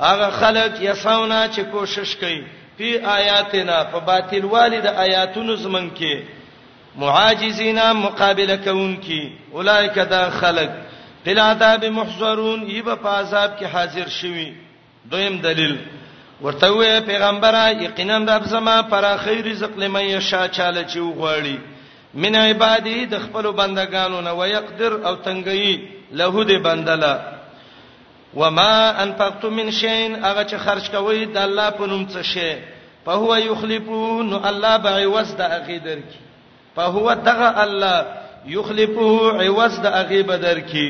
S1: هغه خلک یساونا چې کوشش کوي په آیاتنا په باطل والد آیاتونو زمنګ کې معاجزینا مقابله کوونکی اولایک دا خلک بل عذاب محضرون یبه په عذاب کې حاضر شوي دویم دلیل ورته وې پیغمبره یقینا رب زما پر خیر رزق لمن یشا چاله چې وغواړي من عبادی د خپل بندگانو نه ويقدر او تنگي له دې بندله وما انفقتم من شيء هغه چې خرج کوئ د الله په نوم څه شي فهو يخلفه نو الله به عوض د هغه درکې فهو دغه الله يخلفه عوض د هغه به درکې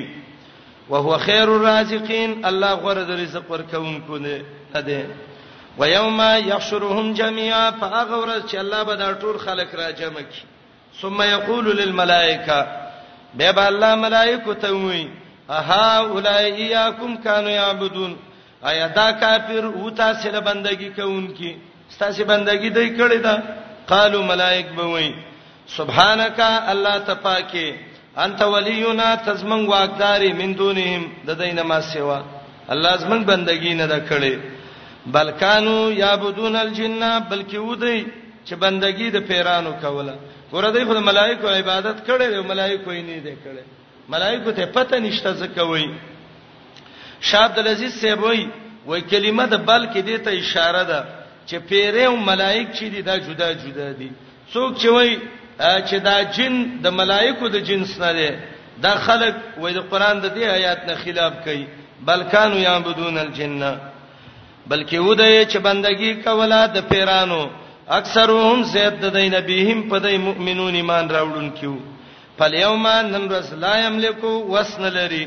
S1: وهو خير الرازقين الله غره د رزق ورکوونکو نه ده ويوم يحشرهم جميعا فاغورز چې الله به دا ټول خلق را جمع کړي ثم یقول للملائکه بیا به الله ملائکه ته وایي اها اولایاکم کانوا یعبدون ایا دا کافر و تاسو له بندگی کوونکی تاسو بندگی دای کړی دا قالو ملائک به وایي سبحانك الله تپاکه انت ولینا تزمن واقداری من دونهم د دینه ما سیوا الله زمن بندگی نه د کړي بلکانو یعبدون الجن بلکې ودی چې بندگی د پیرانو کوله ګوره دوی خو د ملائکو عبادت کړي او ملائکو یې نه دی کړي ملائکو ته پته نشته ځکه وای شاد العزیز صاحب وای وای کلمه د بلکې دې ته اشاره ده چې پیره او ملائک چې دي دا جدا جدا دي څوک چې وای چې دا جن د ملائکو د جنس نه دی دا خلق وای د قران د دې آیات نه خلاف کوي بلکانو یعبدون الجنه بلکې ودی چې بندگی کوله د پیرانو اکثرهم زید د دین بهم په دای مؤمنون ایمان راوړون کیو فالیوم نن رس لا یملکو وسن لري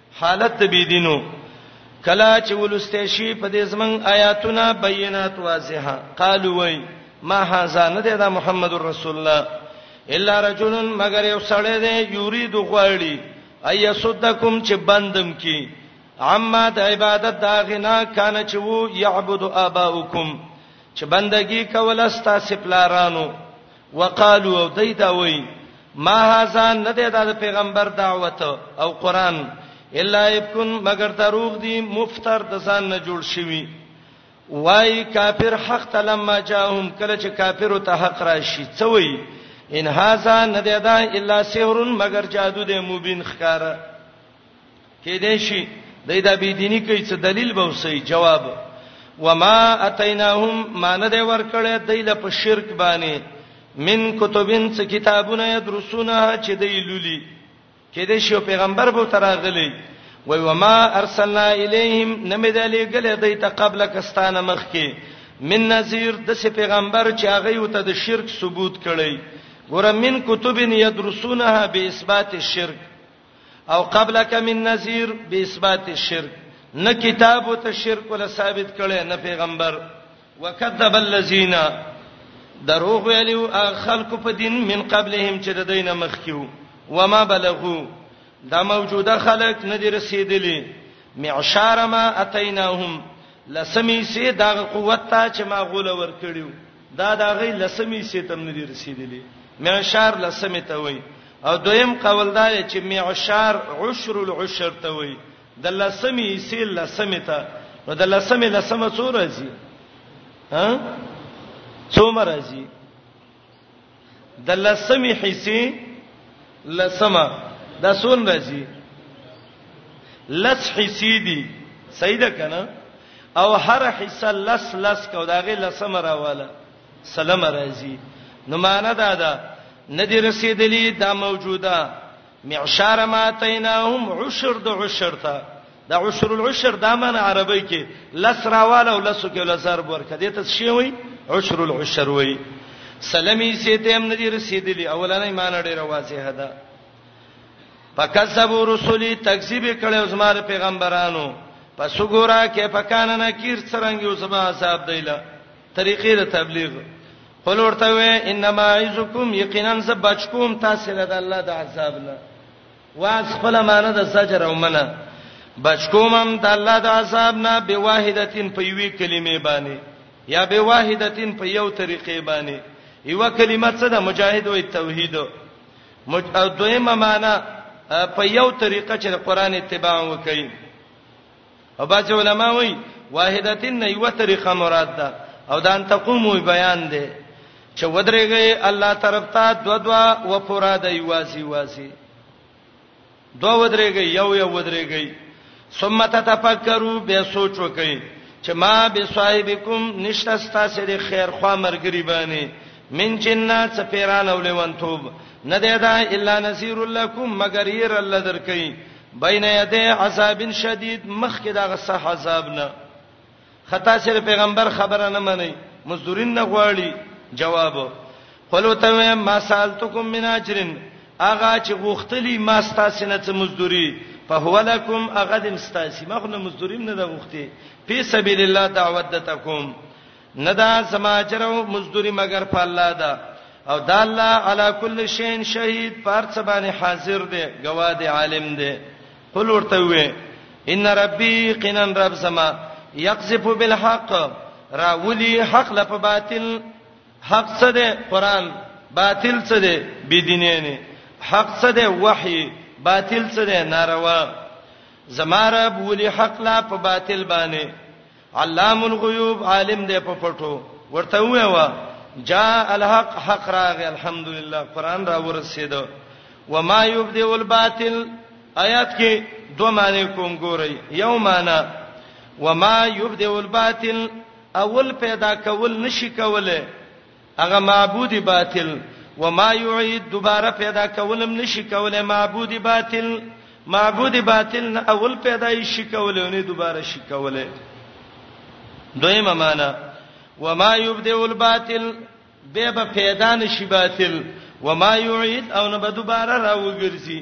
S1: حالت د بی دینو کلا چې ولسته شي په دې زمنګ آیاتونه بینات واضحه قالو وای ما هاذا نه ده محمد رسول الله الا رجل مگر یو سړی دی یرید غواړي اي صدکم چې بندم کی عما د عبادت دا غنا کان چې وو یعبد اباؤکم چې بندگی کوله ستاسو پلارانو وقالو او دای دا وای ما هاذا نه دی دا د پیغمبر دعوت او قران الا یکن مگر دروغ دی مفتر د ځان نه جوړ شوی وای کافر حق تلما جاءهم کله چې کافر او ته حق راشي څه وای ان هاذا نه دی دا الا سحر مگر جادو دی مبین خکاره کې دې شي دای دا بی دینی کوي څه دلیل به وسی جواب وما اتیناهم ما نه دی ورکړی دایله په شرک باندې من کتبین څه کتابونه یدرسونه چې دی لولي کې دې شو پیغمبر به تراغلی وای وما ارسلنا الیهم نمدلی گله دای ته قبل کستانه مخ کې من نذیر د څه پیغمبر چې هغه یو ته د شرک ثبوت کړي ګوره من کتبین یدرسونها به اثبات الشرک او قبلک من نذیر به اثبات الشرک نه کتاب او ته شرک ولا ثابت کړي نه پیغمبر وکذب الذین دروغ ویلو خلق په دین من قبلهم چې د دینه مخکیو وما بلغو دا موجوده خلق نه دي رسیدلی معشار ما اتیناهم لسمی سي دا قوت ته چې ما غول ور کړیو دا د هغې لسمې حصې ته هم نه دي رسېدلي، معشار لسمې ته وایي او دویم قول دا دی چې معشار عشر العشر ته وایي، د لسمې حصې لسمې ته، نو د لسمې لسمه څو راځي؟ ها؟ څومره راځي؟ د لسمی حصے لسمه دا سون راځي لس حصي دي صحیح ده کنه او هر حصہ لس لس کو داغه لسمه راواله سلام راځي نو معنا دا ده ندی رسیدلی دا موجوده معشار ما تیناهم عشر د عشر ته د عشر العشر دا معنی عربی کې لس راواله او لسو کې لزر ورکه دې ته شی وای عشر العشر وای سلمی سي ته هم ندی رسیدلی اولنې معنی ډیره واضحه ده فکذبوا رسلی تکذیب کړو زما پیغمبرانو پس وګوره کې پکانه نکیر څنګه یو زما عذاب دیلا طریقې د تبلیغ قل ورته وې انما عزکم یقینا ز بچکم تاسو له الله د عذاب نه واس خپل معنی د زجر او منع بچکومم د الله د عذاب نه به واحدتین په یوې کلمې باندې یا به واحدتین په یو طریقې باندې یو کلمه څه د مجاهد او توحید مج او دویمه معنی په یو طریقه چې قرآن اتباع وکړي او باج علماء وای واحدتین نه یو طریقه مراد ده او دا ان تقومو بیان ده چې ودرېږي الله طرف ته دو دوا و پورا د یوازي واسي دو ودرېږي یو یو ودرېږي ثم تتفکروا به سوچ وکړي چې ما به صاحبکم نشته ستاسو د خیر خوا مرګري باندې من جنہ سپیران او لیونتوب نه دی دا الا نذیر لکم مگر ير الله درکې بین یده عذاب شدید مخکې دا غصه عذاب نه خطا سره پیغمبر خبره نه مني مزدورین نه غواړي جواب قلو ته ما سالتکم من اجرن اغا چې غوښتلی ما ستاسو نه څه مزدوري په هو لکم اغدم ستاسو ما خو نه مزدوریم نه د غوښتي په سبیل الله دعوت دتکم نه ده زما اجر او مزدوري مګر په الله ده او دا الله علی کل شی شهید پر څه باندې حاضر دی گواه دی عالم دی قل ورته وې ان ربي قنن رب سما يقذف بالحق راولي حق لپ باطل حق څه دی قران باطل څه دی بيدینه نه حق څه دی وحي باطل څه دی ناروا زما رب ولي حق لا په باطل باندې علام الغیوب عالم دې په پټو ورته ویوا جاء الحق حق راغ الحمدلله قران را ورسید وما یبدئ الباطل آیات کې دوه معنی کوم ګورئ یو معنی وما یبدئ الباطل اول پیدا کول نشي کوله هغه معبود باطل وما يعيد دوباره پیدا کولم نشي کولای معبود باطل معبود باطل نه اول پیدا شي کولای نه دوباره شي کولای دویمه معنا وما يبدئ الباطل به به پیدا نشي باطل وما يعيد او نه به دوباره راوګرځي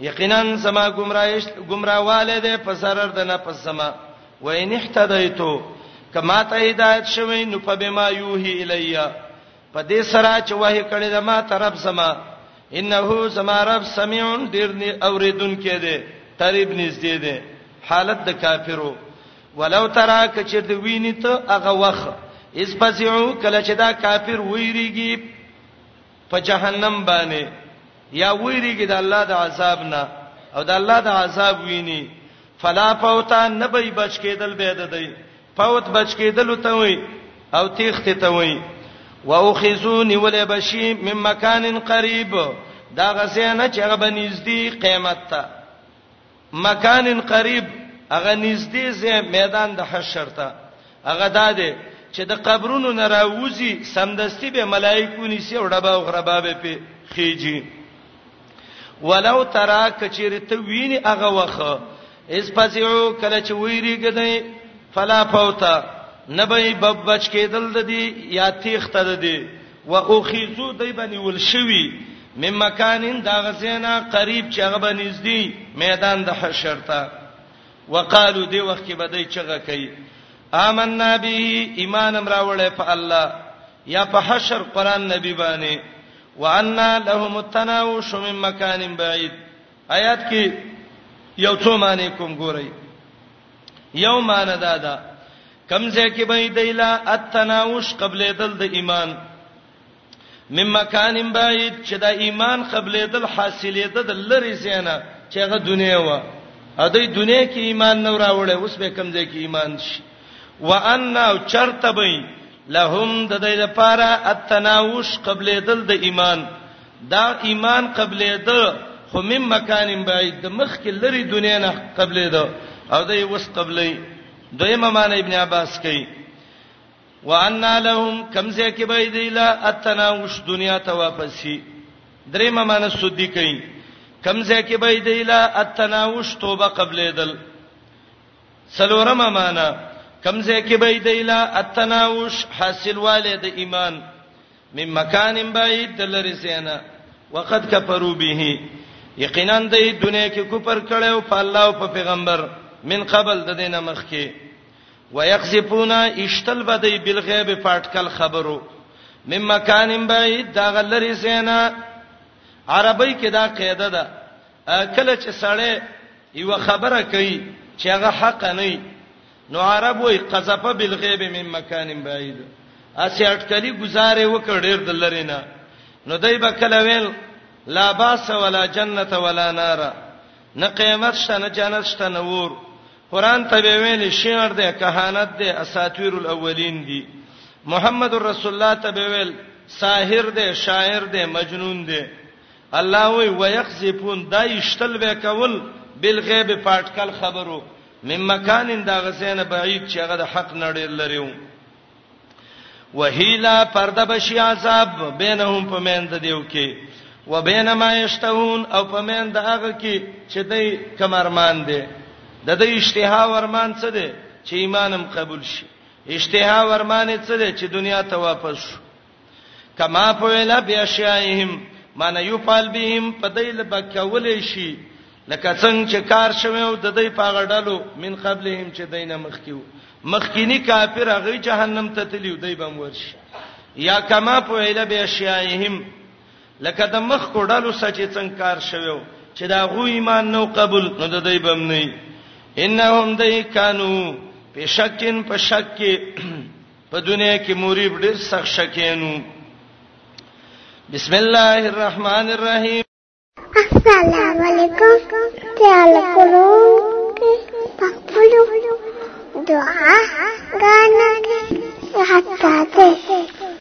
S1: یقینا سما گمراهش گمراهواله ده پسرر ده نه پسما و ان اهتدیتو کما ته هدایت شوی نو په بما یوهی الیا په دې سره چې وه کړي د ما طرف سما انه سما رب سميع ډیر اوریدون کې ده قریب نږدې ده حالت د کافرو ولو ترا کچر د ویني ته هغه وخت اس پسیو کله چې دا کافر ویریږي په جهنم باندې یا ویریږي د الله د عذاب نه او د الله د عذاب ویني فلا فوتا نبی بچ کېدل به د دی فوت بچ کېدل ته وي او تیخت ته وي واخذوني ولا بشي من مکان قریب دا غسه نه چې هغه بنزدي قیامت ته مکان قریب هغه نږدې زه میدان د حشر ته هغه داده چې د قبرونو نه راوځي سمدستي به ملائکو نسی او ډبا او غربا به په خيږي ولو ترا کچیر ته ویني هغه وخه اس پسیو کله چې ویریګ دی فلا فوتا نبی بب بچ کېدل د دی یا تیخ ته دی واخذو دی باندې ول شوی مم مکانین دا غزینا قریب چې هغه بنزدي میدان د حشر ته وقالو دی وخت کې بدای چغه کوي آمنا به ایمان امراوله په الله یا په حشر قران نبی باندې وانا لهم التناوش من مکان بعید آیات کې یو څو معنی کوم ګورئ یو معنی دا ده کمزه کې به دیلا التناوش قبلې دل د ایمان مم مکان بعید چې دا ایمان قبلې دل حاصلې ده د لری زینا چې هغه دنیا و ا دې دنیا کې ایمان نو راوړې اوس به کمزه کې ایمان شي وان او چرته به لهم د دې لپاره التناوش قبلې دل د ایمان دا ایمان قبلېده خو مم مکان بعید د مخ کې لری دنیا نه قبلېده او د وس قبلې دویمه معنی ابن عباس کوي وان لهم کم زه کې به دی لا اتناوش دنیا ته واپس شي دریمه معنی سودی کوي کم زه کې به دی لا اتناوش توبه قبلېدل سلورمه معنی کم زه کې به دی لا اتناوش حاصل والد ایمان من مکان بعید لری زینا وقد کفروا به یقینا د دنیا کې کوپر کړي او په الله او په پیغمبر من قبل د دینه مخ کې ويقذفون اشتل بدی بالغیب پټکل خبرو مم مکان بعید دا غلری سینا عربی کې دا قاعده ده کله چې سړی یو خبره کوي چې هغه حق نه نو عرب وای قذف بالغیب من مکان بعید اسی اٹکلی گزارې وکړ ډیر د لری نه نو دای به کله ویل لا باس ولا جنته ولا نار نه قیامت شته نه جنت شته نه ور قران ته ویل شعر ده کهانت ده اساطیر الاولین دی محمد رسول الله ته ویل ساحر ده شاعر ده مجنون ده الله وی ويخذفون دایشتل وکول بالغیب پاتکل خبرو من مکان دا غسین بعید چې هغه د حق نه ډیر لري وو وهیلا پرده بشی عذاب بینهم په مند دیو کې وبین ما یشتهون او په مند هغه کې چې دای کمرمان دی د دې اشتها ورمان څه دی چې ایمانم قبول شي اشتها ورمان څه دی چې دنیا ته واپس شي کما فعل بیاشیائهم معنی یفعل بهم پدیل بکولې شي لکه څنګه چې کار شوی او د دې پاغړلو من قبلهم چې دینه مخکیو مخکینی کافر هغه جهنم ته تلیو دی بم ورشي یا کما په اله به شیاهم لکه د مخ کوډلو سچ څنګه کار شوی چې دا غو ایمان نو قبول نو د دی بم نه انهم دای کانو په شکین په شک کې په دنیا کې مریب ډیر سخت شکینو بسم الله الرحمن الرحیم
S2: السلام علیکم تعال کولو پخپلو دعا غانا حتا ته